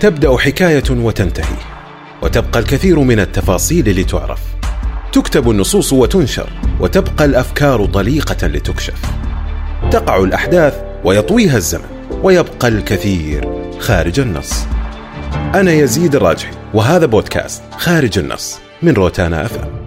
تبدأ حكاية وتنتهي وتبقى الكثير من التفاصيل لتعرف. تكتب النصوص وتنشر وتبقى الأفكار طليقة لتكشف. تقع الأحداث ويطويها الزمن ويبقى الكثير خارج النص. أنا يزيد الراجحي وهذا بودكاست خارج النص من روتانا افلام